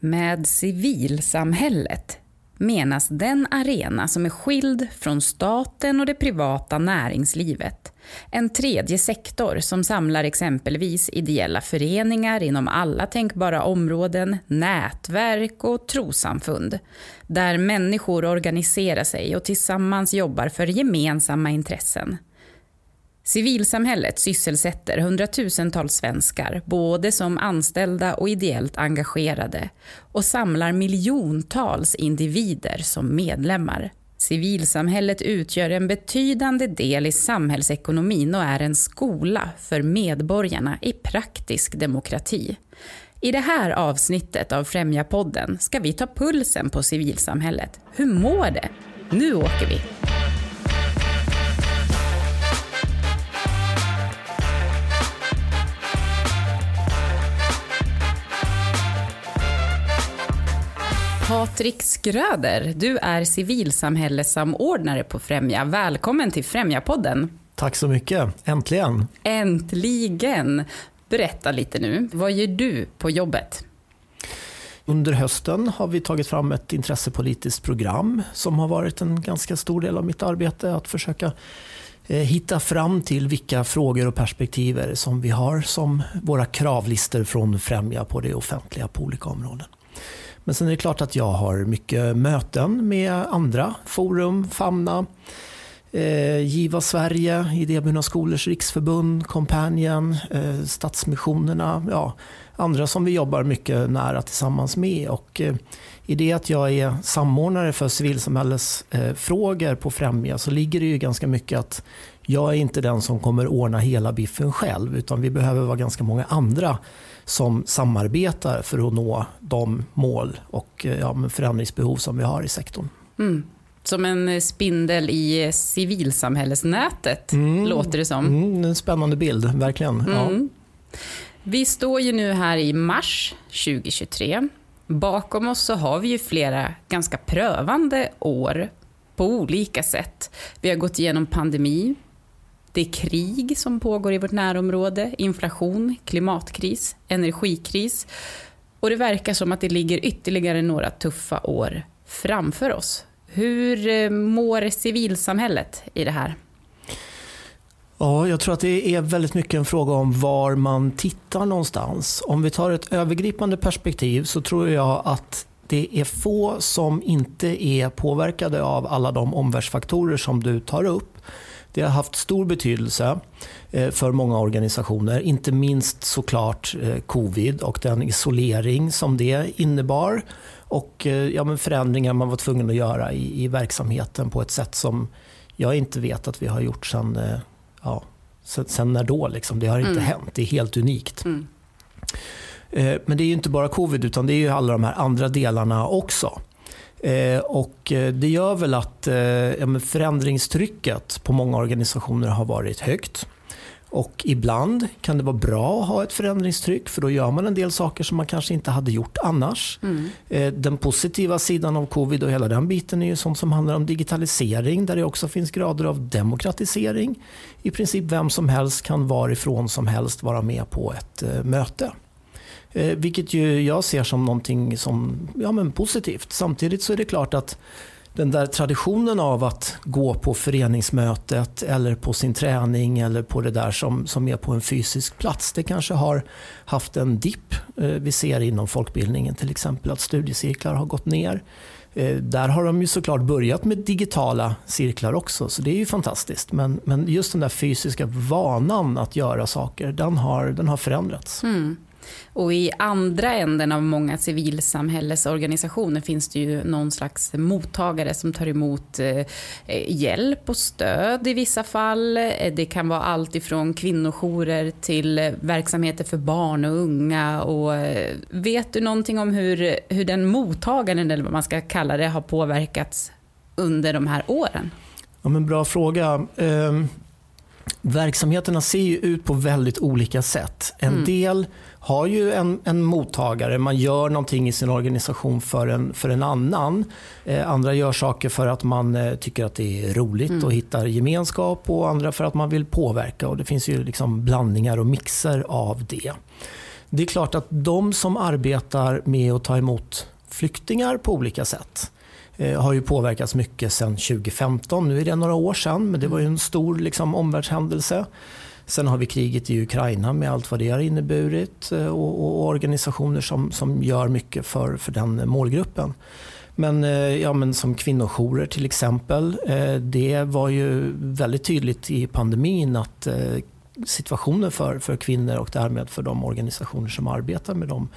Med civilsamhället menas den arena som är skild från staten och det privata näringslivet. En tredje sektor som samlar exempelvis ideella föreningar inom alla tänkbara områden, nätverk och trosamfund. Där människor organiserar sig och tillsammans jobbar för gemensamma intressen. Civilsamhället sysselsätter hundratusentals svenskar, både som anställda och ideellt engagerade, och samlar miljontals individer som medlemmar. Civilsamhället utgör en betydande del i samhällsekonomin och är en skola för medborgarna i praktisk demokrati. I det här avsnittet av Främja-podden ska vi ta pulsen på civilsamhället. Hur mår det? Nu åker vi! Patrik Skröder, du är civilsamhällessamordnare på Främja. Välkommen till Främja-podden. Tack så mycket, äntligen. Äntligen! Berätta lite nu, vad gör du på jobbet? Under hösten har vi tagit fram ett intressepolitiskt program som har varit en ganska stor del av mitt arbete. Att försöka eh, hitta fram till vilka frågor och perspektiv som vi har som våra kravlistor från Främja på det offentliga på olika områden. Men sen är det klart att jag har mycket möten med andra forum, Famna, eh, Giva Sverige, Idéburna skolors riksförbund, Companion, eh, Stadsmissionerna, ja, andra som vi jobbar mycket nära tillsammans med. Och, eh, I det att jag är samordnare för civilsamhällesfrågor på Främja så ligger det ju ganska mycket att jag är inte den som kommer ordna hela biffen själv utan vi behöver vara ganska många andra som samarbetar för att nå de mål och eh, ja, förändringsbehov som vi har i sektorn. Mm. Som en spindel i civilsamhällesnätet, mm. låter det som. Mm, en spännande bild, verkligen. Ja. Mm. Vi står ju nu här i mars 2023. Bakom oss så har vi ju flera ganska prövande år på olika sätt. Vi har gått igenom pandemi, det är krig som pågår i vårt närområde, inflation, klimatkris, energikris. Och det verkar som att det ligger ytterligare några tuffa år framför oss. Hur eh, mår civilsamhället i det här? Ja, jag tror att det är väldigt mycket en fråga om var man tittar någonstans. Om vi tar ett övergripande perspektiv så tror jag att det är få som inte är påverkade av alla de omvärldsfaktorer som du tar upp. Det har haft stor betydelse eh, för många organisationer, inte minst såklart eh, covid och den isolering som det innebar och eh, ja, men förändringar man var tvungen att göra i, i verksamheten på ett sätt som jag inte vet att vi har gjort sen, ja, sen, sen när då. Liksom. Det har inte mm. hänt, det är helt unikt. Mm. Men det är inte bara covid utan det är alla de här andra delarna också. Eh, och eh, det gör väl att eh, förändringstrycket på många organisationer har varit högt. Och ibland kan det vara bra att ha ett förändringstryck för då gör man en del saker som man kanske inte hade gjort annars. Mm. Den positiva sidan av covid och hela den biten är ju sånt som handlar om digitalisering där det också finns grader av demokratisering. I princip vem som helst kan varifrån som helst vara med på ett möte. Eh, vilket ju jag ser som någonting som, ja, men positivt. Samtidigt så är det klart att den där traditionen av att gå på föreningsmötet eller på sin träning eller på det där som, som är på en fysisk plats. Det kanske har haft en dipp. Eh, vi ser inom folkbildningen till exempel att studiecirklar har gått ner. Eh, där har de ju såklart börjat med digitala cirklar också, så det är ju fantastiskt. Men, men just den där fysiska vanan att göra saker, den har, den har förändrats. Mm. Och i andra änden av många civilsamhällesorganisationer finns det ju någon slags mottagare som tar emot eh, hjälp och stöd i vissa fall. Eh, det kan vara allt ifrån kvinnojourer till verksamheter för barn och unga. Och eh, vet du någonting om hur, hur den mottagaren, eller vad man ska kalla det, har påverkats under de här åren? Ja, men bra fråga. Ehm, Verksamheterna ser ju ut på väldigt olika sätt. En mm. del har ju en, en mottagare, man gör någonting i sin organisation för en, för en annan. Eh, andra gör saker för att man eh, tycker att det är roligt mm. och hittar gemenskap och andra för att man vill påverka. Och Det finns ju liksom blandningar och mixer av det. Det är klart att de som arbetar med att ta emot flyktingar på olika sätt Eh, har ju påverkats mycket sedan 2015. Nu är det några år sedan, men det var ju en stor liksom, omvärldshändelse. Sen har vi kriget i Ukraina med allt vad det har inneburit eh, och, och organisationer som, som gör mycket för, för den målgruppen. Men, eh, ja, men som kvinnojourer till exempel. Det var ju väldigt tydligt i pandemin att situationen för, för kvinnor och därmed för de organisationer som arbetar med dem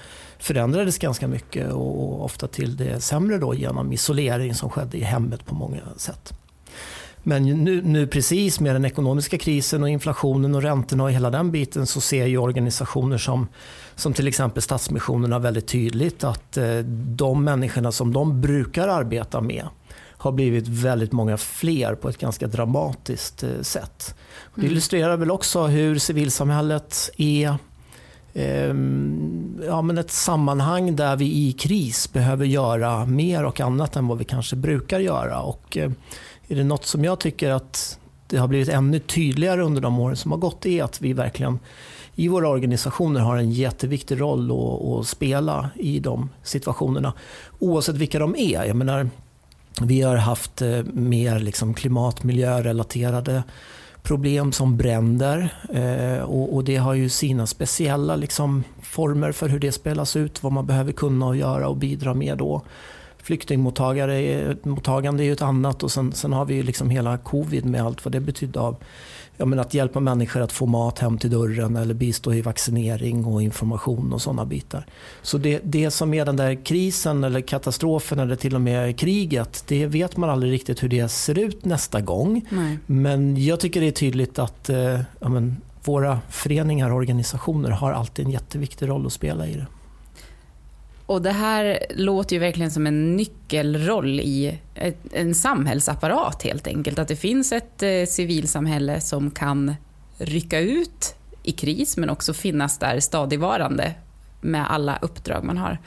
förändrades ganska mycket och ofta till det sämre då genom isolering som skedde i hemmet på många sätt. Men nu, nu, precis med den ekonomiska krisen och inflationen och räntorna och hela den biten så ser ju organisationer som, som till exempel Stadsmissionerna väldigt tydligt att eh, de människorna som de brukar arbeta med har blivit väldigt många fler på ett ganska dramatiskt eh, sätt. Det mm. illustrerar väl också hur civilsamhället är Ehm, ja, men ett sammanhang där vi i kris behöver göra mer och annat än vad vi kanske brukar göra. Och, eh, är det något som jag tycker att det har blivit ännu tydligare under de åren som har gått är att vi verkligen i våra organisationer har en jätteviktig roll att, att spela i de situationerna. Oavsett vilka de är. Jag menar, vi har haft eh, mer liksom klimat miljörelaterade problem som bränder. Eh, och, och, det har ju sina speciella liksom, former för hur det spelas ut, vad man behöver kunna och göra och bidra med då flyktingmottagande är ju ett annat och sen, sen har vi liksom hela covid med allt vad det betydde av ja, men att hjälpa människor att få mat hem till dörren eller bistå i vaccinering och information och sådana bitar. Så det, det som är den där krisen eller katastrofen eller till och med kriget, det vet man aldrig riktigt hur det ser ut nästa gång. Nej. Men jag tycker det är tydligt att eh, ja, men, våra föreningar och organisationer har alltid en jätteviktig roll att spela i det. Och det här låter ju verkligen som en nyckelroll i ett, en samhällsapparat helt enkelt. Att det finns ett eh, civilsamhälle som kan rycka ut i kris men också finnas där stadigvarande med alla uppdrag man har.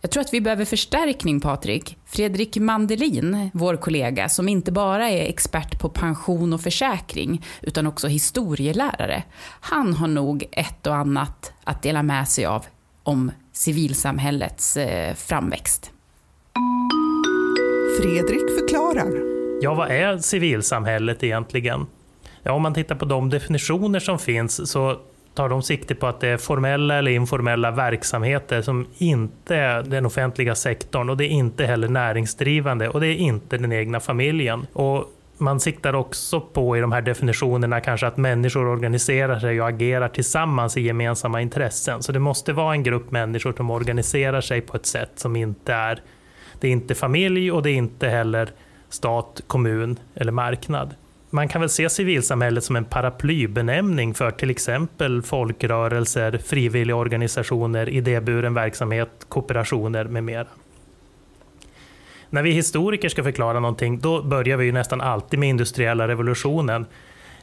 Jag tror att vi behöver förstärkning, Patrik. Fredrik Mandelin, vår kollega, som inte bara är expert på pension och försäkring, utan också historielärare. Han har nog ett och annat att dela med sig av om civilsamhällets eh, framväxt. Fredrik förklarar. Ja, vad är civilsamhället egentligen? Ja, om man tittar på de definitioner som finns så tar de sikte på att det är formella eller informella verksamheter som inte är den offentliga sektorn och det är inte heller näringsdrivande och det är inte den egna familjen. Och man siktar också på i de här definitionerna kanske att människor organiserar sig och agerar tillsammans i gemensamma intressen. Så det måste vara en grupp människor som organiserar sig på ett sätt som inte är, det är inte familj och det är inte heller stat, kommun eller marknad. Man kan väl se civilsamhället som en paraplybenämning för till exempel folkrörelser, frivilliga organisationer, idéburen verksamhet, kooperationer med mera när vi historiker ska förklara någonting, då börjar vi ju nästan alltid med industriella revolutionen.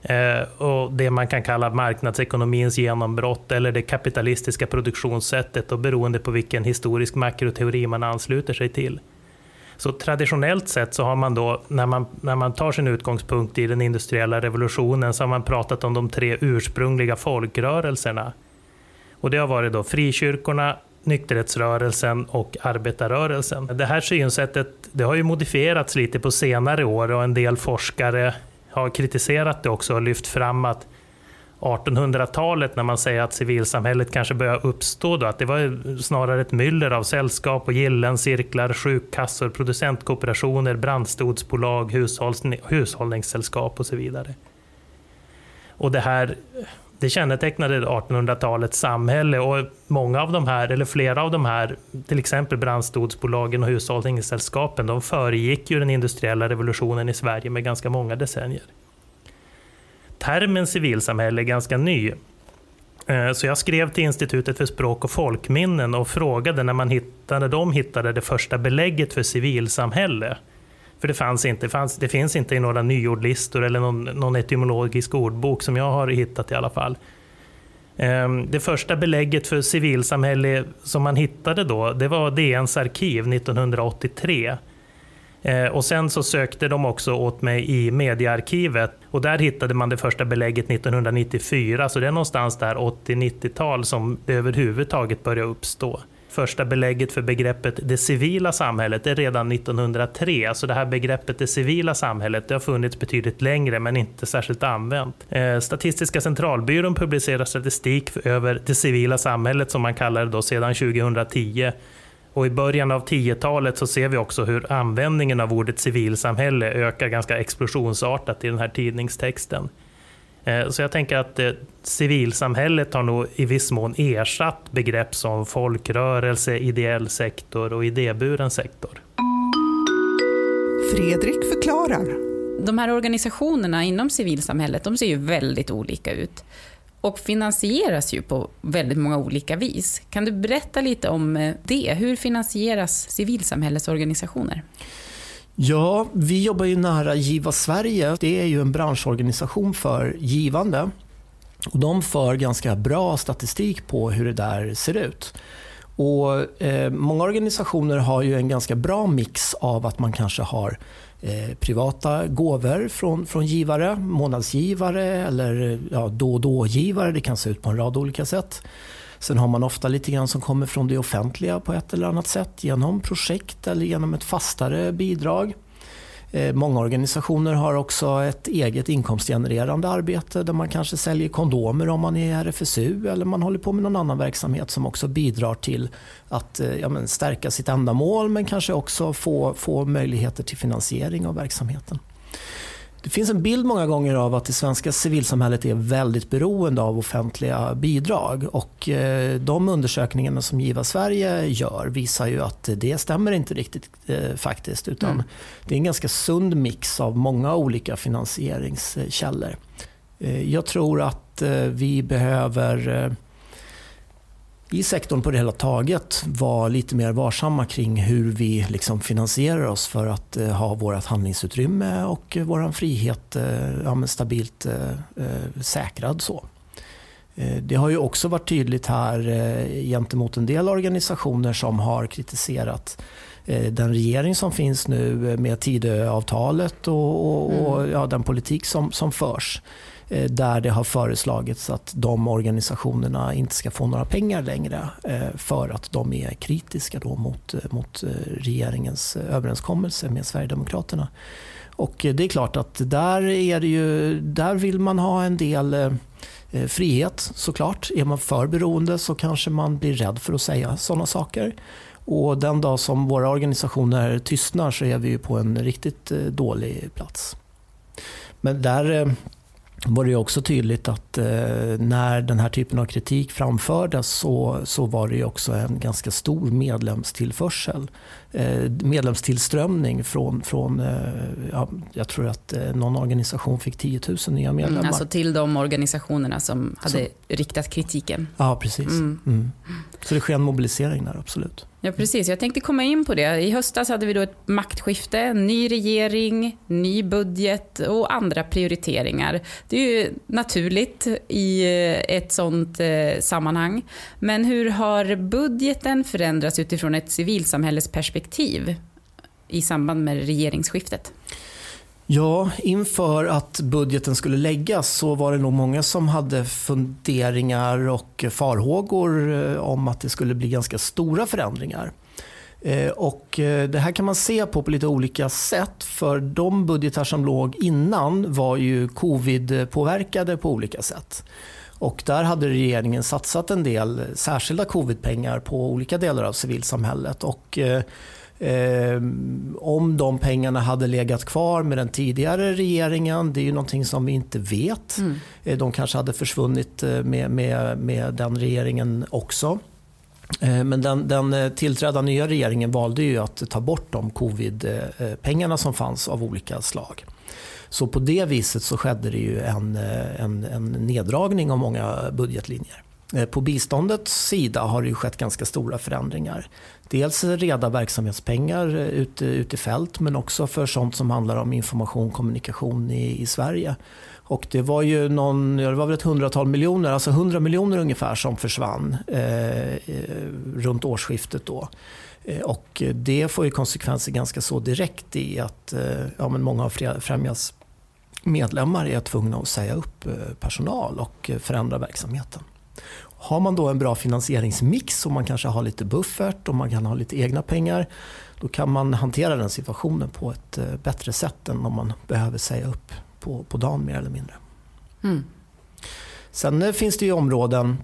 Eh, och det man kan kalla marknadsekonomins genombrott eller det kapitalistiska produktionssättet och beroende på vilken historisk makroteori man ansluter sig till. Så traditionellt sett så har man då, när man, när man tar sin utgångspunkt i den industriella revolutionen, så har man pratat om de tre ursprungliga folkrörelserna. Och det har varit då frikyrkorna, nykterhetsrörelsen och arbetarrörelsen. Det här synsättet det har ju modifierats lite på senare år och en del forskare har kritiserat det också och lyft fram att 1800-talet när man säger att civilsamhället kanske börjar uppstå då, att det var snarare ett myller av sällskap och gillen, cirklar, sjukkassor, producentkooperationer, brandstodsbolag, hushållningssällskap och så vidare. Och det här det kännetecknade 1800-talets samhälle och många av de här, eller flera av de här, till exempel brandstodsbolagen och hushållningssällskapen, de föregick ju den industriella revolutionen i Sverige med ganska många decennier. Termen civilsamhälle är ganska ny. Eh, så jag skrev till Institutet för språk och folkminnen och frågade när man hittade, de hittade det första belägget för civilsamhälle. För det fanns inte, det, fanns, det finns inte i några nyordlistor eller någon, någon etymologisk ordbok som jag har hittat i alla fall. Ehm, det första belägget för civilsamhälle som man hittade då, det var DNs arkiv 1983. Ehm, och sen så sökte de också åt mig i mediearkivet och där hittade man det första belägget 1994, så det är någonstans där 80-90-tal som det överhuvudtaget började uppstå. Första belägget för begreppet det civila samhället är redan 1903, Alltså det här begreppet det civila samhället det har funnits betydligt längre men inte särskilt använt. Eh, Statistiska centralbyrån publicerar statistik över det civila samhället som man kallar det då sedan 2010 och I början av 10-talet så ser vi också hur användningen av ordet civilsamhälle ökar ganska explosionsartat i den här tidningstexten. Eh, så jag tänker att eh, civilsamhället har nog i viss mån ersatt begrepp som folkrörelse, ideell sektor och idéburen sektor. Fredrik förklarar. De här organisationerna inom civilsamhället de ser ju väldigt olika ut och finansieras ju på väldigt många olika vis. Kan du berätta lite om eh, det? Hur finansieras civilsamhällets organisationer? Ja, vi jobbar ju nära Giva Sverige. Det är ju en branschorganisation för givande. Och de för ganska bra statistik på hur det där ser ut. Och, eh, många organisationer har ju en ganska bra mix av att man kanske har eh, privata gåvor från, från givare, månadsgivare eller ja, då och då-givare. Det kan se ut på en rad olika sätt. Sen har man ofta lite grann som kommer från det offentliga på ett eller annat sätt genom projekt eller genom ett fastare bidrag. Eh, många organisationer har också ett eget inkomstgenererande arbete där man kanske säljer kondomer om man är RFSU eller man håller på med någon annan verksamhet som också bidrar till att eh, ja, men, stärka sitt ändamål men kanske också få, få möjligheter till finansiering av verksamheten. Det finns en bild många gånger av att det svenska civilsamhället är väldigt beroende av offentliga bidrag. Och eh, de undersökningarna som Giva Sverige gör visar ju att det stämmer inte riktigt eh, faktiskt. Utan mm. Det är en ganska sund mix av många olika finansieringskällor. Eh, jag tror att vi behöver i sektorn på det hela taget vara lite mer varsamma kring hur vi liksom finansierar oss för att eh, ha vårt handlingsutrymme och eh, vår frihet eh, ja, stabilt eh, eh, säkrad. Så. Eh, det har ju också varit tydligt här eh, gentemot en del organisationer som har kritiserat den regering som finns nu med Tidöavtalet och, och, och mm. ja, den politik som, som förs. Eh, där det har föreslagits att de organisationerna inte ska få några pengar längre eh, för att de är kritiska då mot, eh, mot regeringens överenskommelse med Sverigedemokraterna. Och det är klart att där, är det ju, där vill man ha en del frihet såklart. Är man för beroende så kanske man blir rädd för att säga sådana saker. Och den dag som våra organisationer tystnar så är vi på en riktigt eh, dålig plats. Men där eh, var det också tydligt att eh, när den här typen av kritik framfördes så, så var det också en ganska stor medlemstillförsel. Eh, medlemstillströmning från, från eh, ja, jag tror att eh, någon organisation fick 10 000 nya mm, medlemmar. Mm, alltså till de organisationerna som hade så. riktat kritiken? Ja, precis. Mm. Mm. Så det sker en mobilisering där, absolut. Ja, precis. Jag tänkte komma in på det. I höstas hade vi då ett maktskifte, ny regering, ny budget och andra prioriteringar. Det är ju naturligt i ett sånt eh, sammanhang. Men hur har budgeten förändrats utifrån ett civilsamhällesperspektiv i samband med regeringsskiftet? Ja, inför att budgeten skulle läggas så var det nog många som hade funderingar och farhågor eh, om att det skulle bli ganska stora förändringar. Eh, och eh, det här kan man se på på lite olika sätt för de budgetar som låg innan var ju covid-påverkade på olika sätt. Och där hade regeringen satsat en del särskilda covidpengar på olika delar av civilsamhället. Och Eh, om de pengarna hade legat kvar med den tidigare regeringen, det är ju någonting som vi inte vet. Mm. Eh, de kanske hade försvunnit eh, med, med, med den regeringen också. Eh, men den, den tillträdda nya regeringen valde ju att ta bort de covid-pengarna som fanns av olika slag. Så på det viset så skedde det ju en, eh, en, en neddragning av många budgetlinjer. Eh, på biståndets sida har det skett ganska stora förändringar. Dels reda verksamhetspengar eh, ute, ute i fält men också för sånt som handlar om information och kommunikation i, i Sverige. Och det var ju någon, det var väl ett hundratal miljoner, alltså hundra miljoner ungefär som försvann eh, runt årsskiftet då. Och det får ju konsekvenser ganska så direkt i att eh, ja, men många av Främjas medlemmar är tvungna att säga upp eh, personal och förändra verksamheten. Har man då en bra finansieringsmix och man kanske har lite buffert och man kan ha lite egna pengar då kan man hantera den situationen på ett bättre sätt än om man behöver säga upp på, på dagen mer eller mindre. Mm. Sen finns det ju områden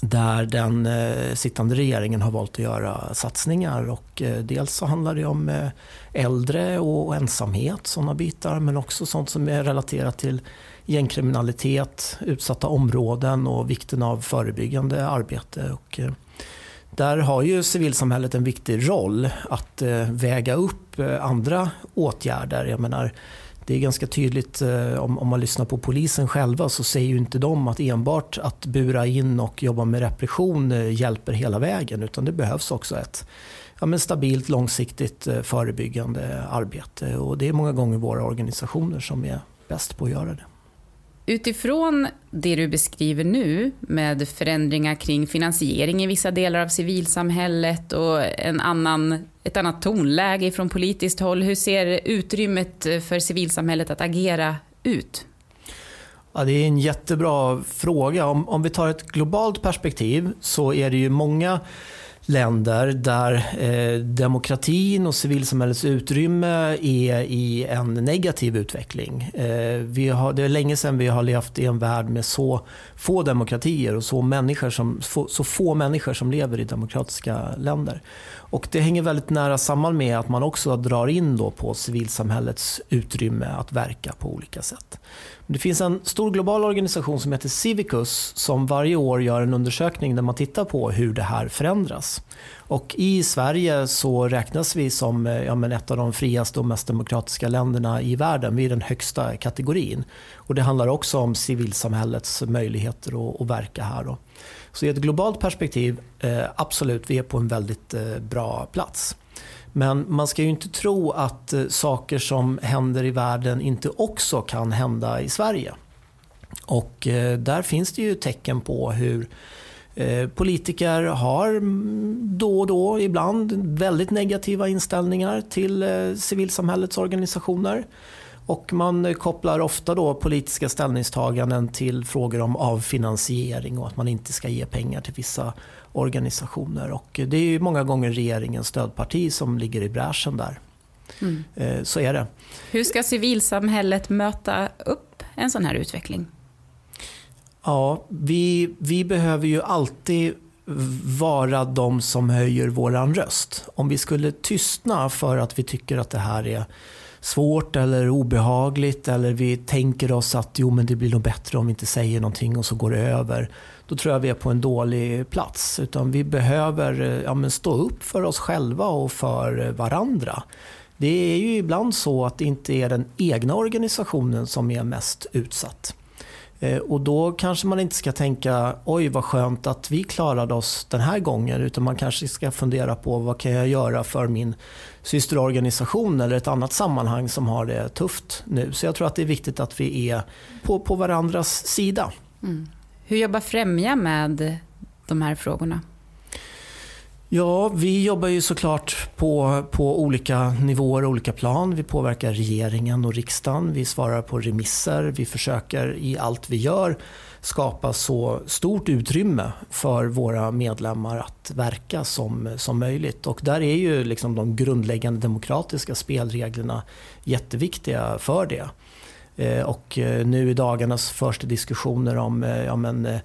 där den eh, sittande regeringen har valt att göra satsningar. Och, eh, dels så handlar det om eh, äldre och ensamhet, sådana bitar, men också sånt som är relaterat till gängkriminalitet, utsatta områden och vikten av förebyggande arbete. Och, där har ju civilsamhället en viktig roll att väga upp andra åtgärder. Jag menar, det är ganska tydligt eh, om, om, man lyssnar på polisen själva så säger ju inte de att enbart att bura in och jobba med repression eh, hjälper hela vägen utan det behövs också ett ja, men stabilt, långsiktigt eh, förebyggande arbete och det är många gånger våra organisationer som är bäst på att göra det. Utifrån det du beskriver nu med förändringar kring finansiering i vissa delar av civilsamhället och en annan, ett annat tonläge från politiskt håll, hur ser utrymmet för civilsamhället att agera ut? Ja, det är en jättebra fråga. Om, om vi tar ett globalt perspektiv så är det ju många länder där eh, demokratin och civilsamhällets utrymme är i en negativ utveckling. Eh, vi har, det är länge sedan vi har levt i en värld med så få demokratier och så, människor som, så få människor som lever i demokratiska länder. Och det hänger väldigt nära samman med att man också drar in då på civilsamhällets utrymme att verka på olika sätt. Det finns en stor global organisation som heter Civicus som varje år gör en undersökning där man tittar på hur det här förändras. Och I Sverige så räknas vi som eh, ja, men ett av de friaste och mest demokratiska länderna i världen. Vi är den högsta kategorin. Och Det handlar också om civilsamhällets möjligheter att, att verka här. Då. Så i ett globalt perspektiv, eh, absolut, vi är på en väldigt eh, bra plats. Men man ska ju inte tro att eh, saker som händer i världen inte också kan hända i Sverige. Och eh, där finns det ju tecken på hur eh, Politiker har mm, då och då, ibland, väldigt negativa inställningar till eh, civilsamhällets organisationer. Och man kopplar ofta då politiska ställningstaganden till frågor om avfinansiering och att man inte ska ge pengar till vissa organisationer. Och det är många gånger regeringens stödparti som ligger i bräschen där. Mm. Eh, så är det. Hur ska civilsamhället möta upp en sån här utveckling? Ja, vi, vi behöver ju alltid vara de som höjer våran röst. Om vi skulle tystna för att vi tycker att det här är svårt eller obehagligt eller vi tänker oss att jo, men det blir nog bättre om vi inte säger någonting och så går det över. Då tror jag vi är på en dålig plats. Utan vi behöver eh, ja, men stå upp för oss själva och för eh, varandra. Det är ju ibland så att det inte är den egna organisationen som är mest utsatt. Eh, och då kanske man inte ska tänka oj vad skönt att vi klarade oss den här gången utan man kanske ska fundera på vad kan jag göra för min systerorganisation eller ett annat sammanhang som har det tufft nu. Så jag tror att det är viktigt att vi är på, på varandras sida. Mm. Hur jobbar Främja med de här frågorna? Ja, vi jobbar ju såklart på, på olika nivåer och olika plan. Vi påverkar regeringen och riksdagen. Vi svarar på remisser. Vi försöker i allt vi gör skapa så stort utrymme för våra medlemmar att verka som, som möjligt. Och där är ju liksom de grundläggande demokratiska spelreglerna jätteviktiga för det. Eh, och eh, nu i dagarna förs det diskussioner om eh, ja, men,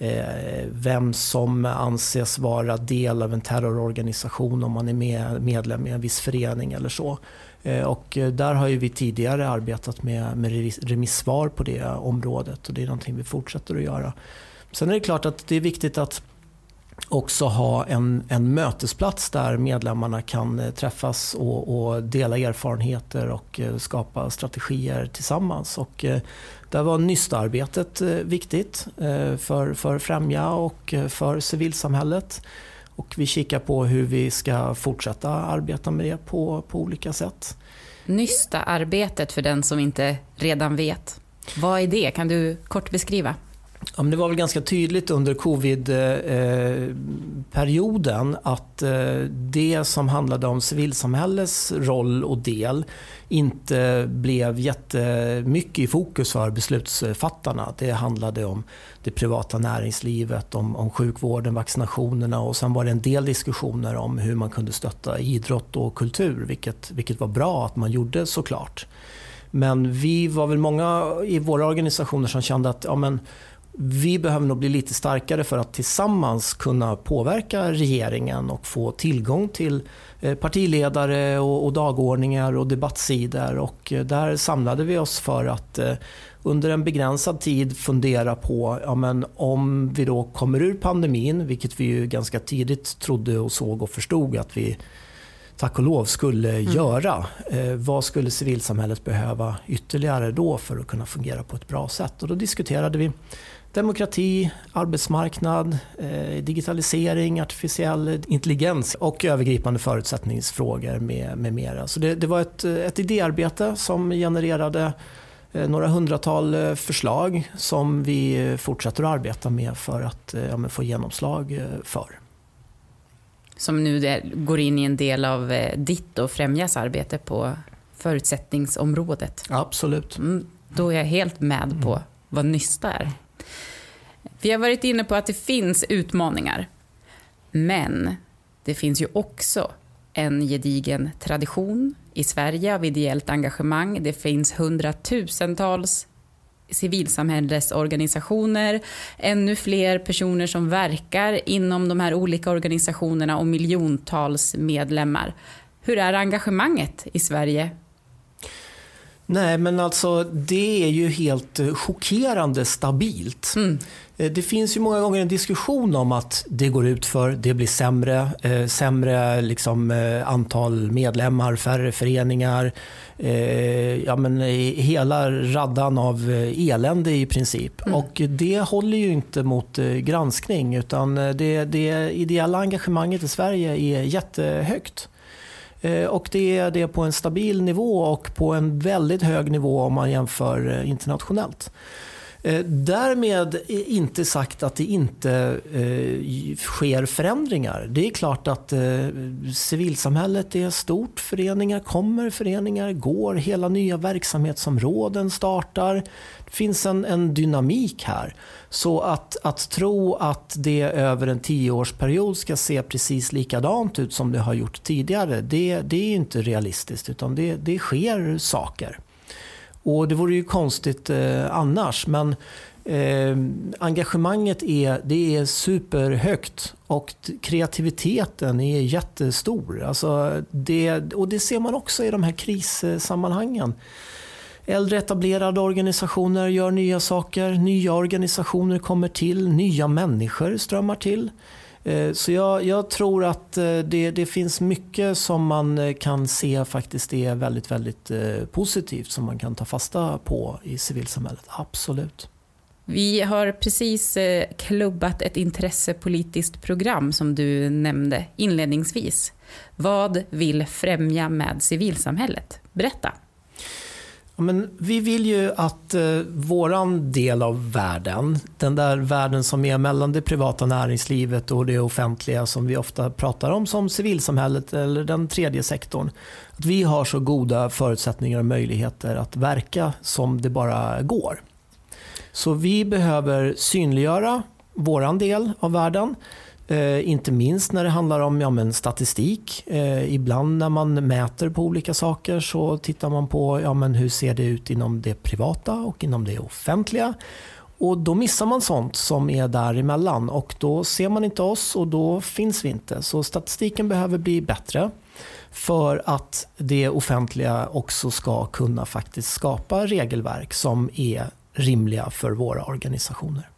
Eh, vem som anses vara del av en terrororganisation om man är med, medlem i en viss förening eller så. Eh, och eh, där har ju vi tidigare arbetat med, med remissvar på det området och det är någonting vi fortsätter att göra. Sen är det klart att det är viktigt att också ha en, en mötesplats där medlemmarna kan eh, träffas och, och, dela erfarenheter och eh, skapa strategier tillsammans. Och eh, där var Nysta-arbetet viktigt för, för Främja och för civilsamhället. Och vi kikar på hur vi ska fortsätta arbeta med det på, på olika sätt. Nysta-arbetet för den som inte redan vet. Vad är det? Kan du kort beskriva? Ja, det var väl ganska tydligt under covid-perioden att eh, det som handlade om civilsamhällets roll och del inte blev jättemycket i fokus för beslutsfattarna. Det handlade om det privata näringslivet, om, om sjukvården, vaccinationerna och sen var det en del diskussioner om hur man kunde stötta idrott och kultur, vilket, vilket var bra att man gjorde såklart. Men vi var väl många i våra organisationer som kände att ja, men, vi behöver nog bli lite starkare för att tillsammans kunna påverka regeringen och få tillgång till eh, partiledare och, dagordningar och debattsidor. Och eh, där samlade vi oss för att eh, under en begränsad tid fundera på ja, men om vi då kommer ur pandemin, vilket vi ju ganska tidigt trodde och såg och förstod att vi tack och lov skulle mm. göra. Eh, vad skulle civilsamhället behöva ytterligare då för att kunna fungera på ett bra sätt? Och då diskuterade vi demokrati, arbetsmarknad, eh, digitalisering, artificiell intelligens och övergripande förutsättningsfrågor med, med mera. Så det, det var ett, ett idéarbete som genererade eh, några hundratal eh, förslag som vi fortsätter att arbeta med för att ja, få genomslag för. Som nu går in i en del av ditt och Främjas arbete på förutsättningsområdet. Absolut. Mm, då är jag helt med på vad Nysta är. Vi har varit inne på att det finns utmaningar. Men det finns ju också en gedigen tradition i Sverige av ideellt engagemang. Det finns hundratusentals civilsamhällesorganisationer, ännu fler personer som verkar inom de här olika organisationerna och miljontals medlemmar. Hur är engagemanget i Sverige Nej, men alltså det är ju helt eh, chockerande stabilt. Mm. Eh, det finns ju många gånger en diskussion om att det går ut för, det blir sämre, eh, sämre liksom, eh, antal medlemmar, färre föreningar. Eh, ja, men hela raddan av eh, elände i princip. Mm. Och det håller ju inte mot granskning utan det, det ideella engagemanget i Sverige är jättehögt. Eh, och det är det på en stabil nivå och på en väldigt hög nivå om man jämför eh, internationellt. Eh, därmed är inte sagt att det inte eh, sker förändringar. Det är klart att eh, civilsamhället är stort. Föreningar kommer, föreningar går. Hela nya verksamhetsområden startar. Det finns en, en dynamik här. Så att, att tro att det över en tioårsperiod ska se precis likadant ut som det har gjort tidigare, det, det är inte realistiskt. Utan det, det sker saker. Och det vore ju konstigt eh, annars. Men eh, engagemanget är, det är superhögt och kreativiteten är jättestor. Alltså det, och det ser man också i de här krissammanhangen. Äldre etablerade organisationer gör nya saker, nya organisationer kommer till, nya människor strömmar till. Eh, så jag, jag tror att eh, det, det, finns mycket som man eh, kan se faktiskt är väldigt, väldigt positivt som man kan ta fasta på i civilsamhället. Absolut. Vi har precis klubbat ett intressepolitiskt program som du nämnde inledningsvis. Vad vill främja med civilsamhället? Berätta. Ja, men vi vill ju att eh, våran del av världen, den där världen som är mellan det privata näringslivet och det offentliga som vi ofta pratar om som civilsamhället eller den tredje sektorn. Att vi har så goda förutsättningar och möjligheter att verka som det bara går. Så vi behöver synliggöra våran del av världen. Eh, inte minst när det handlar om ja, men statistik. Eh, ibland när man mäter på olika saker så tittar man på ja, men hur ser det ut inom det privata och inom det offentliga. Och Då missar man sånt som är däremellan och då ser man inte oss och då finns vi inte. Så statistiken behöver bli bättre för att det offentliga också ska kunna faktiskt skapa regelverk som är rimliga för våra organisationer.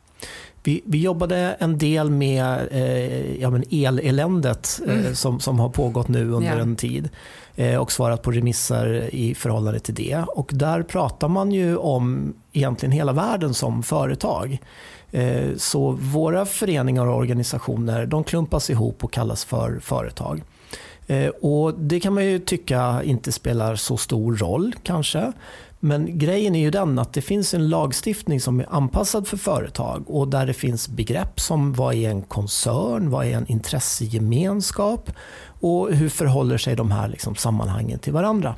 Vi, vi jobbade en del med eh, ja, men eleländet eh, Mm. som, som har pågått nu under Ja. en tid eh, och svarat på remisser i förhållande till det. Och där pratar man ju om egentligen hela världen som företag. Eh, så våra föreningar och organisationer de klumpas ihop och kallas för företag. Eh, Och det kan man ju tycka inte spelar så stor roll kanske. Men grejen är ju den att det finns en lagstiftning som är anpassad för företag och där det finns begrepp som vad är en koncern, vad är en intressegemenskap och hur förhåller sig de här liksom sammanhangen till varandra.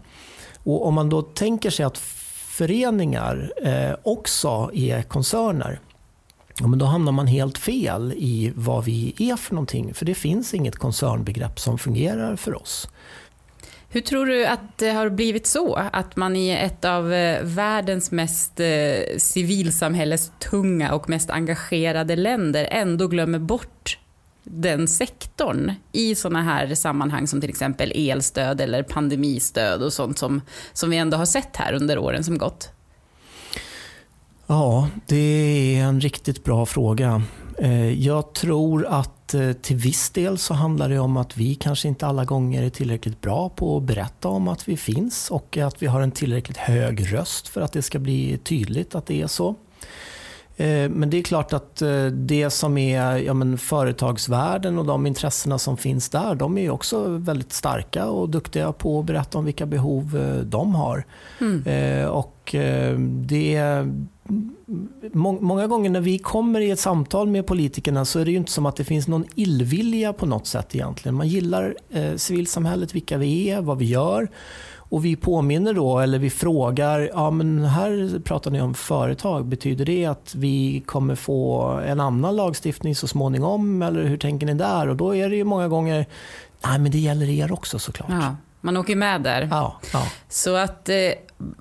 Och om man då tänker sig att föreningar eh, också är koncerner Ja, men då hamnar man helt fel i vad vi är för någonting. För det finns inget koncernbegrepp som fungerar för oss. Hur tror du att det har blivit så? Att man i ett av eh, världens mest eh, civilsamhällestunga och mest engagerade länder ändå glömmer bort den sektorn i sådana här sammanhang som till exempel elstöd eller pandemistöd och sånt som, som vi ändå har sett här under åren som gått? Ja, det är en riktigt bra fråga. Eh, jag tror att eh, till viss del så handlar det om att vi kanske inte alla gånger är tillräckligt bra på att berätta om att vi finns och att vi har en tillräckligt hög röst för att det ska bli tydligt att det är så. Eh, Men det är klart att eh, det som är ja, men företagsvärlden och de intressena som finns där, de är också väldigt starka och duktiga på att berätta om vilka behov eh, de har. Mm. Och det må- många gånger när vi kommer i ett samtal med politikerna så är det ju inte som att det finns någon illvilja på något sätt egentligen. Man gillar eh, civilsamhället, vilka vi är, vad vi gör. Och vi påminner då, eller vi frågar, ja men här pratar ni om företag, betyder det att vi kommer få en annan lagstiftning så småningom eller hur tänker ni där? Och då är det ju många gånger, nej men det gäller er också såklart. Ja, man åker med där. Ja, ja. Så att eh,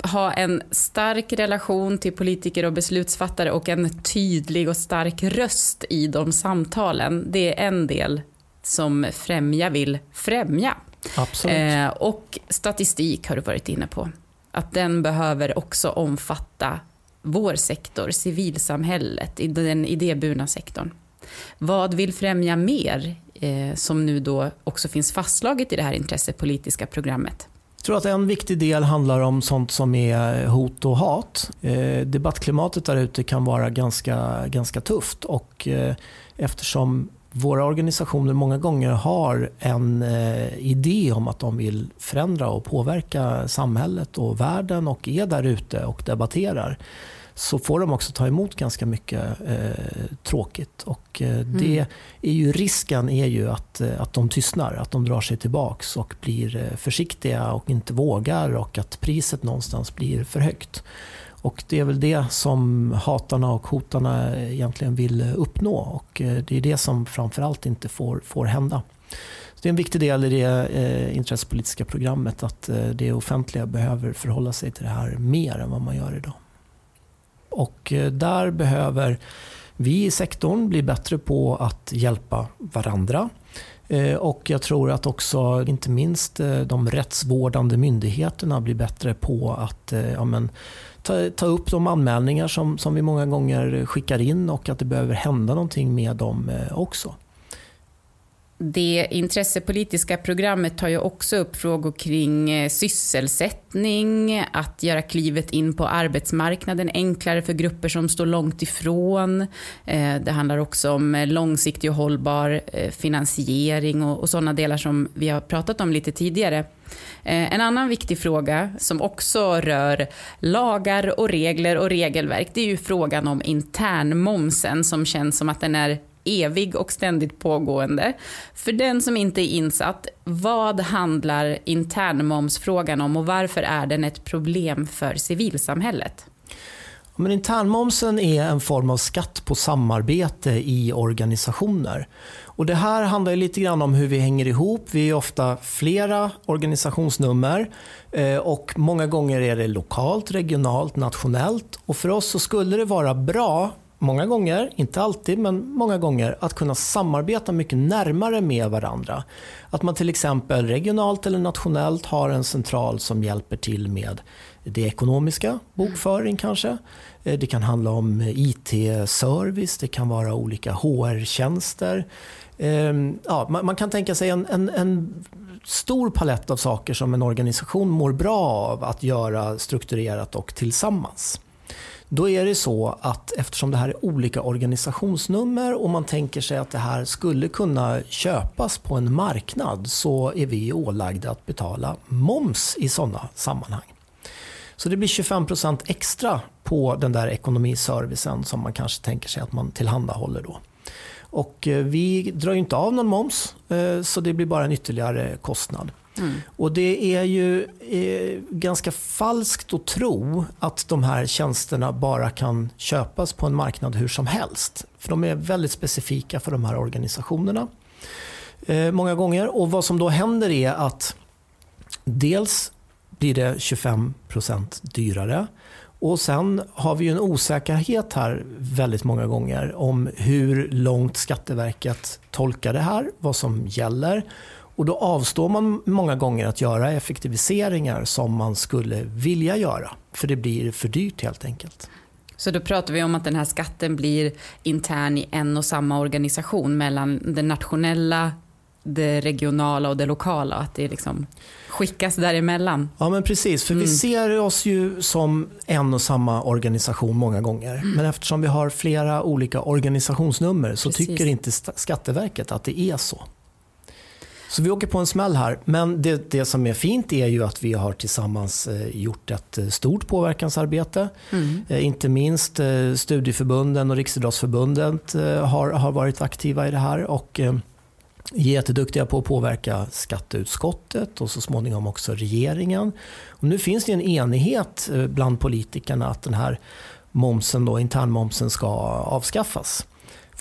ha en stark relation till politiker och beslutsfattare och en tydlig och stark röst i de samtalen, det är en del som Främja vill främja. absolut. Eh, och statistik har du varit inne på. Att den behöver också omfatta vår sektor, civilsamhället, i den idéburna sektorn. Vad vill Främja mer, eh, som nu då också finns fastslaget i det här intressepolitiska programmet? Jag tror att en viktig del handlar om sånt som är hot och hat. Eh, debattklimatet där ute kan vara ganska, ganska tufft och eh, eftersom våra organisationer många gånger har en eh, idé om att de vill förändra och påverka samhället och världen och är där ute och debatterar så får de också ta emot ganska mycket eh, tråkigt. Och, eh, det är ju, risken är ju att, eh, att de tystnar, att de drar sig tillbaks och blir eh, försiktiga och inte vågar och att priset någonstans blir för högt. Och det är väl det som hatarna och hotarna egentligen vill uppnå och eh, det är det som framförallt inte får, får hända. Så det är en viktig del i det eh, intressepolitiska programmet att eh, det offentliga behöver förhålla sig till det här mer än vad man gör idag. Och eh, där behöver vi i sektorn bli bättre på att hjälpa varandra. Eh, och jag tror att också inte minst eh, de rättsvårdande myndigheterna blir bättre på att ja, men, ta, ta upp de anmälningar som, som vi många gånger skickar in och att det behöver hända någonting med dem också. Det intressepolitiska programmet tar ju också upp frågor kring eh, sysselsättning, att göra klivet in på arbetsmarknaden enklare för grupper som står långt ifrån. Eh, det handlar också om eh, långsiktig och hållbar finansiering och sådana delar som vi har pratat om lite tidigare. En annan viktig fråga som också rör lagar och regler och regelverk, det är ju frågan om internmomsen som känns som att den är evig och ständigt pågående. För den som inte är insatt, vad handlar internmomsfrågan om och varför är den ett problem för civilsamhället? Men internmomsen är en form av skatt på samarbete i organisationer. Och det här handlar lite grann om hur vi hänger ihop. Vi är ofta flera organisationsnummer eh, och många gånger är det lokalt, regionalt, nationellt. Och för oss så skulle det vara bra många gånger, inte alltid, men många gånger att kunna samarbeta mycket närmare med varandra. Att man till exempel regionalt eller nationellt har en central som hjälper till med det ekonomiska, bokföring kanske. Eh, det kan handla om IT-service, det kan vara olika HR-tjänster. Ehm, ja, man kan tänka sig en, en, en stor palett av saker som en organisation mår bra av att göra strukturerat och tillsammans. Då är det så att eftersom det här är olika organisationsnummer och man tänker sig att det här skulle kunna köpas på en marknad så är vi ålagda att betala moms i sådana sammanhang. Så det blir 25% extra på den där ekonomiservicen som man kanske tänker sig att man tillhandahåller då. Och eh, vi drar inte av någon moms eh, så det blir bara en ytterligare kostnad. Mm. Och Det är ju eh, ganska falskt att tro att de här tjänsterna bara kan köpas på en marknad hur som helst. För de är väldigt specifika för de här organisationerna. Eh, många gånger. Och Vad som då händer är att dels blir det 25% dyrare. Och Sen har vi en osäkerhet här väldigt många gånger om hur långt Skatteverket tolkar det här, vad som gäller. Och Då avstår man många gånger att göra effektiviseringar som man skulle vilja göra. För det blir för dyrt helt enkelt. Så då pratar vi om att den här skatten blir intern i en och samma organisation mellan den nationella det regionala och det lokala. Att det liksom skickas däremellan. Ja men precis, för mm. vi ser oss ju som en och samma organisation många gånger. Mm. Men eftersom vi har flera olika organisationsnummer så precis. tycker inte Skatteverket att det är så. Så vi åker på en smäll här. Men det, det som är fint är ju att vi har tillsammans eh, gjort ett eh, stort påverkansarbete. Mm. Eh, inte minst studieförbunden och Riksidrottsförbundet har, har varit aktiva i det här. Och jätteduktiga på att påverka skatteutskottet och så småningom också regeringen. Och nu finns det en enighet bland politikerna att den här momsen, då, internmomsen ska avskaffas.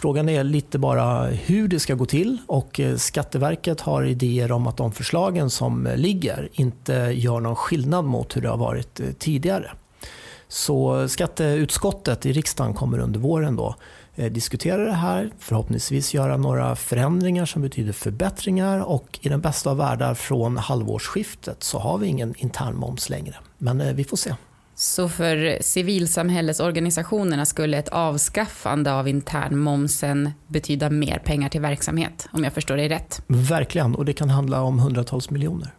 Frågan är lite bara hur det ska gå till och eh, Skatteverket har idéer om att de förslagen som ligger inte gör någon skillnad mot hur det har varit eh, tidigare. Så skatteutskottet i riksdagen kommer under våren då eh, diskutera det här, förhoppningsvis göra några förändringar som betyder förbättringar och i den bästa av världar från halvårsskiftet så har vi ingen internmoms längre. Men vi får se. Så för civilsamhällesorganisationerna skulle ett avskaffande av internmomsen betyda mer pengar till verksamhet, om jag förstår dig rätt? Verkligen, och det kan handla om hundratals miljoner.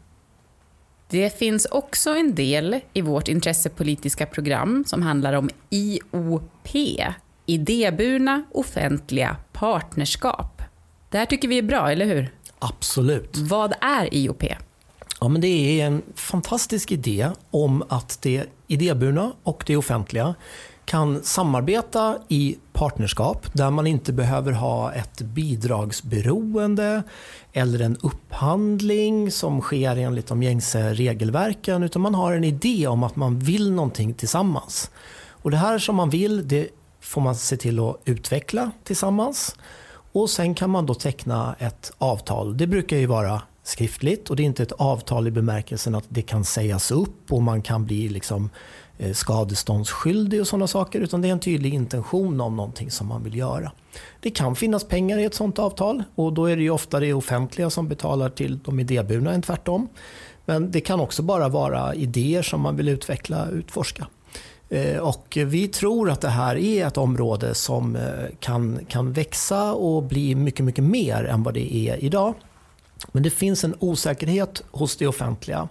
Det finns också en del i vårt intressepolitiska program som handlar om IOP, idéburna offentliga partnerskap. Det här tycker vi är bra, eller hur? Absolut. Vad är IOP? Ja, men det är en fantastisk idé om att det idéburna och det offentliga kan samarbeta i partnerskap där man inte behöver ha ett bidragsberoende eller en upphandling som sker enligt de gängse regelverken utan man har en idé om att man vill någonting tillsammans. Och Det här som man vill det får man se till att utveckla tillsammans. Och Sen kan man då teckna ett avtal. Det brukar ju vara skriftligt och det är inte ett avtal i bemärkelsen att det kan sägas upp och man kan bli liksom eh, skadeståndsskyldig och sådana saker utan det är en tydlig intention om någonting som man vill göra. Det kan finnas pengar i ett sådant avtal och då är det ju ofta det offentliga som betalar till de idéburna än tvärtom. Men det kan också bara vara idéer som man vill utveckla och utforska. Eh, och vi tror att det här är ett område som eh, kan, kan växa och bli mycket, mycket mer än vad det är idag. Men det finns en osäkerhet hos det offentliga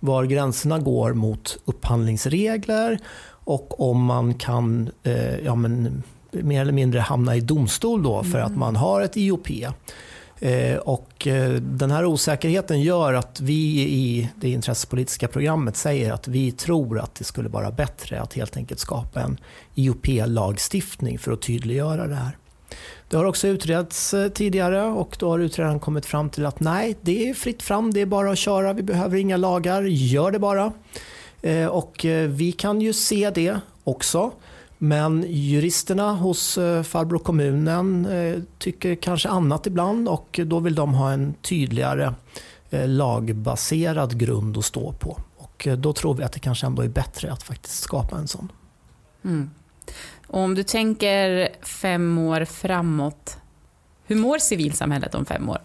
var gränserna går mot upphandlingsregler och om man kan eh, ja, men, mer eller mindre hamna i domstol då för mm. att man har ett IOP. Eh, och eh, den här osäkerheten gör att vi i det intressepolitiska programmet säger att vi tror att det skulle vara bättre att helt enkelt skapa en IOP-lagstiftning för att tydliggöra det här. Det har också utretts eh, tidigare och då har utredaren kommit fram till att nej, det är fritt fram, det är bara att köra, vi behöver inga lagar, gör det bara. Eh, och eh, vi kan ju se det också. Men juristerna hos farbror kommunen tycker kanske annat ibland och då vill de ha en tydligare lagbaserad grund att stå på. Och då tror vi att det kanske ändå är bättre att faktiskt skapa en sån. Mm. Och om du tänker fem år framåt, hur mår civilsamhället om fem år?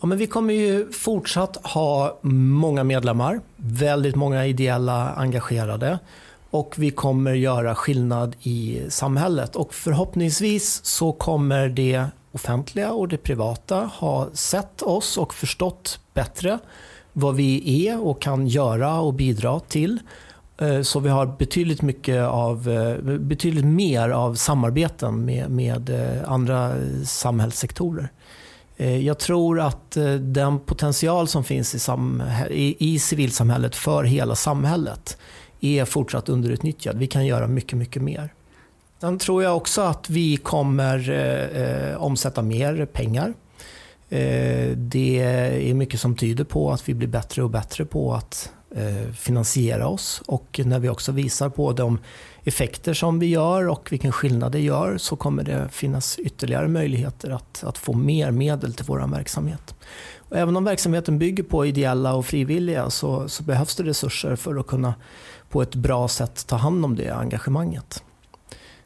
Ja, men vi kommer ju fortsatt ha många medlemmar, väldigt många ideella engagerade och vi kommer göra skillnad i samhället. Och förhoppningsvis så kommer det offentliga och det privata ha sett oss och förstått bättre vad vi är och kan göra och bidra till. Eh, så vi har betydligt, mycket av, eh, betydligt mer av samarbeten med, med eh, andra samhällssektorer. Jag tror att den potential som finns i, i, i civilsamhället för hela samhället är fortsatt underutnyttjad. Vi kan göra mycket, mycket mer. Sen tror jag också att vi kommer eh, omsätta mer pengar. Eh, det är mycket som tyder på att vi blir bättre och bättre på att Eh, finansiera oss. Och när vi också visar på de effekter som vi gör och vilken skillnad det gör så kommer det finnas ytterligare möjligheter att, att få mer medel till vår verksamhet. Och även om verksamheten bygger på ideella och frivilliga så, så behövs det resurser för att kunna på ett bra sätt ta hand om det engagemanget.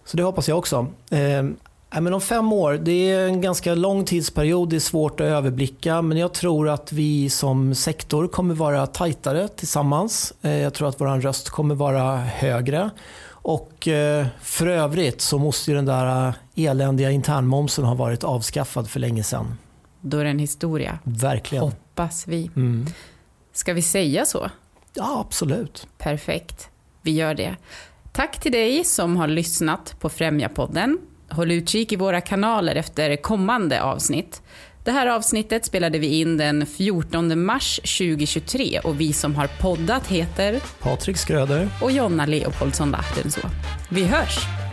Så det hoppas jag också. Eh, Eh, men om fem år, det är en ganska lång tidsperiod, det är svårt att överblicka men jag tror att vi som sektor kommer vara tajtare tillsammans. Eh, jag tror att vår röst kommer vara högre. Och eh, för övrigt så måste ju den där eländiga internmomsen ha varit avskaffad för länge sedan. Då är det en historia. Verkligen. Hoppas vi. Mm. Ska vi säga så? Ja, absolut. Perfekt. Vi gör det. Tack till dig som har lyssnat på Främja-podden. Håll utkik i våra kanaler efter kommande avsnitt. Det här avsnittet spelade vi in den 14 mars 2023 och vi som har poddat heter Patrik Skröder och Jonna Leopoldsson Lahtenså. Vi hörs!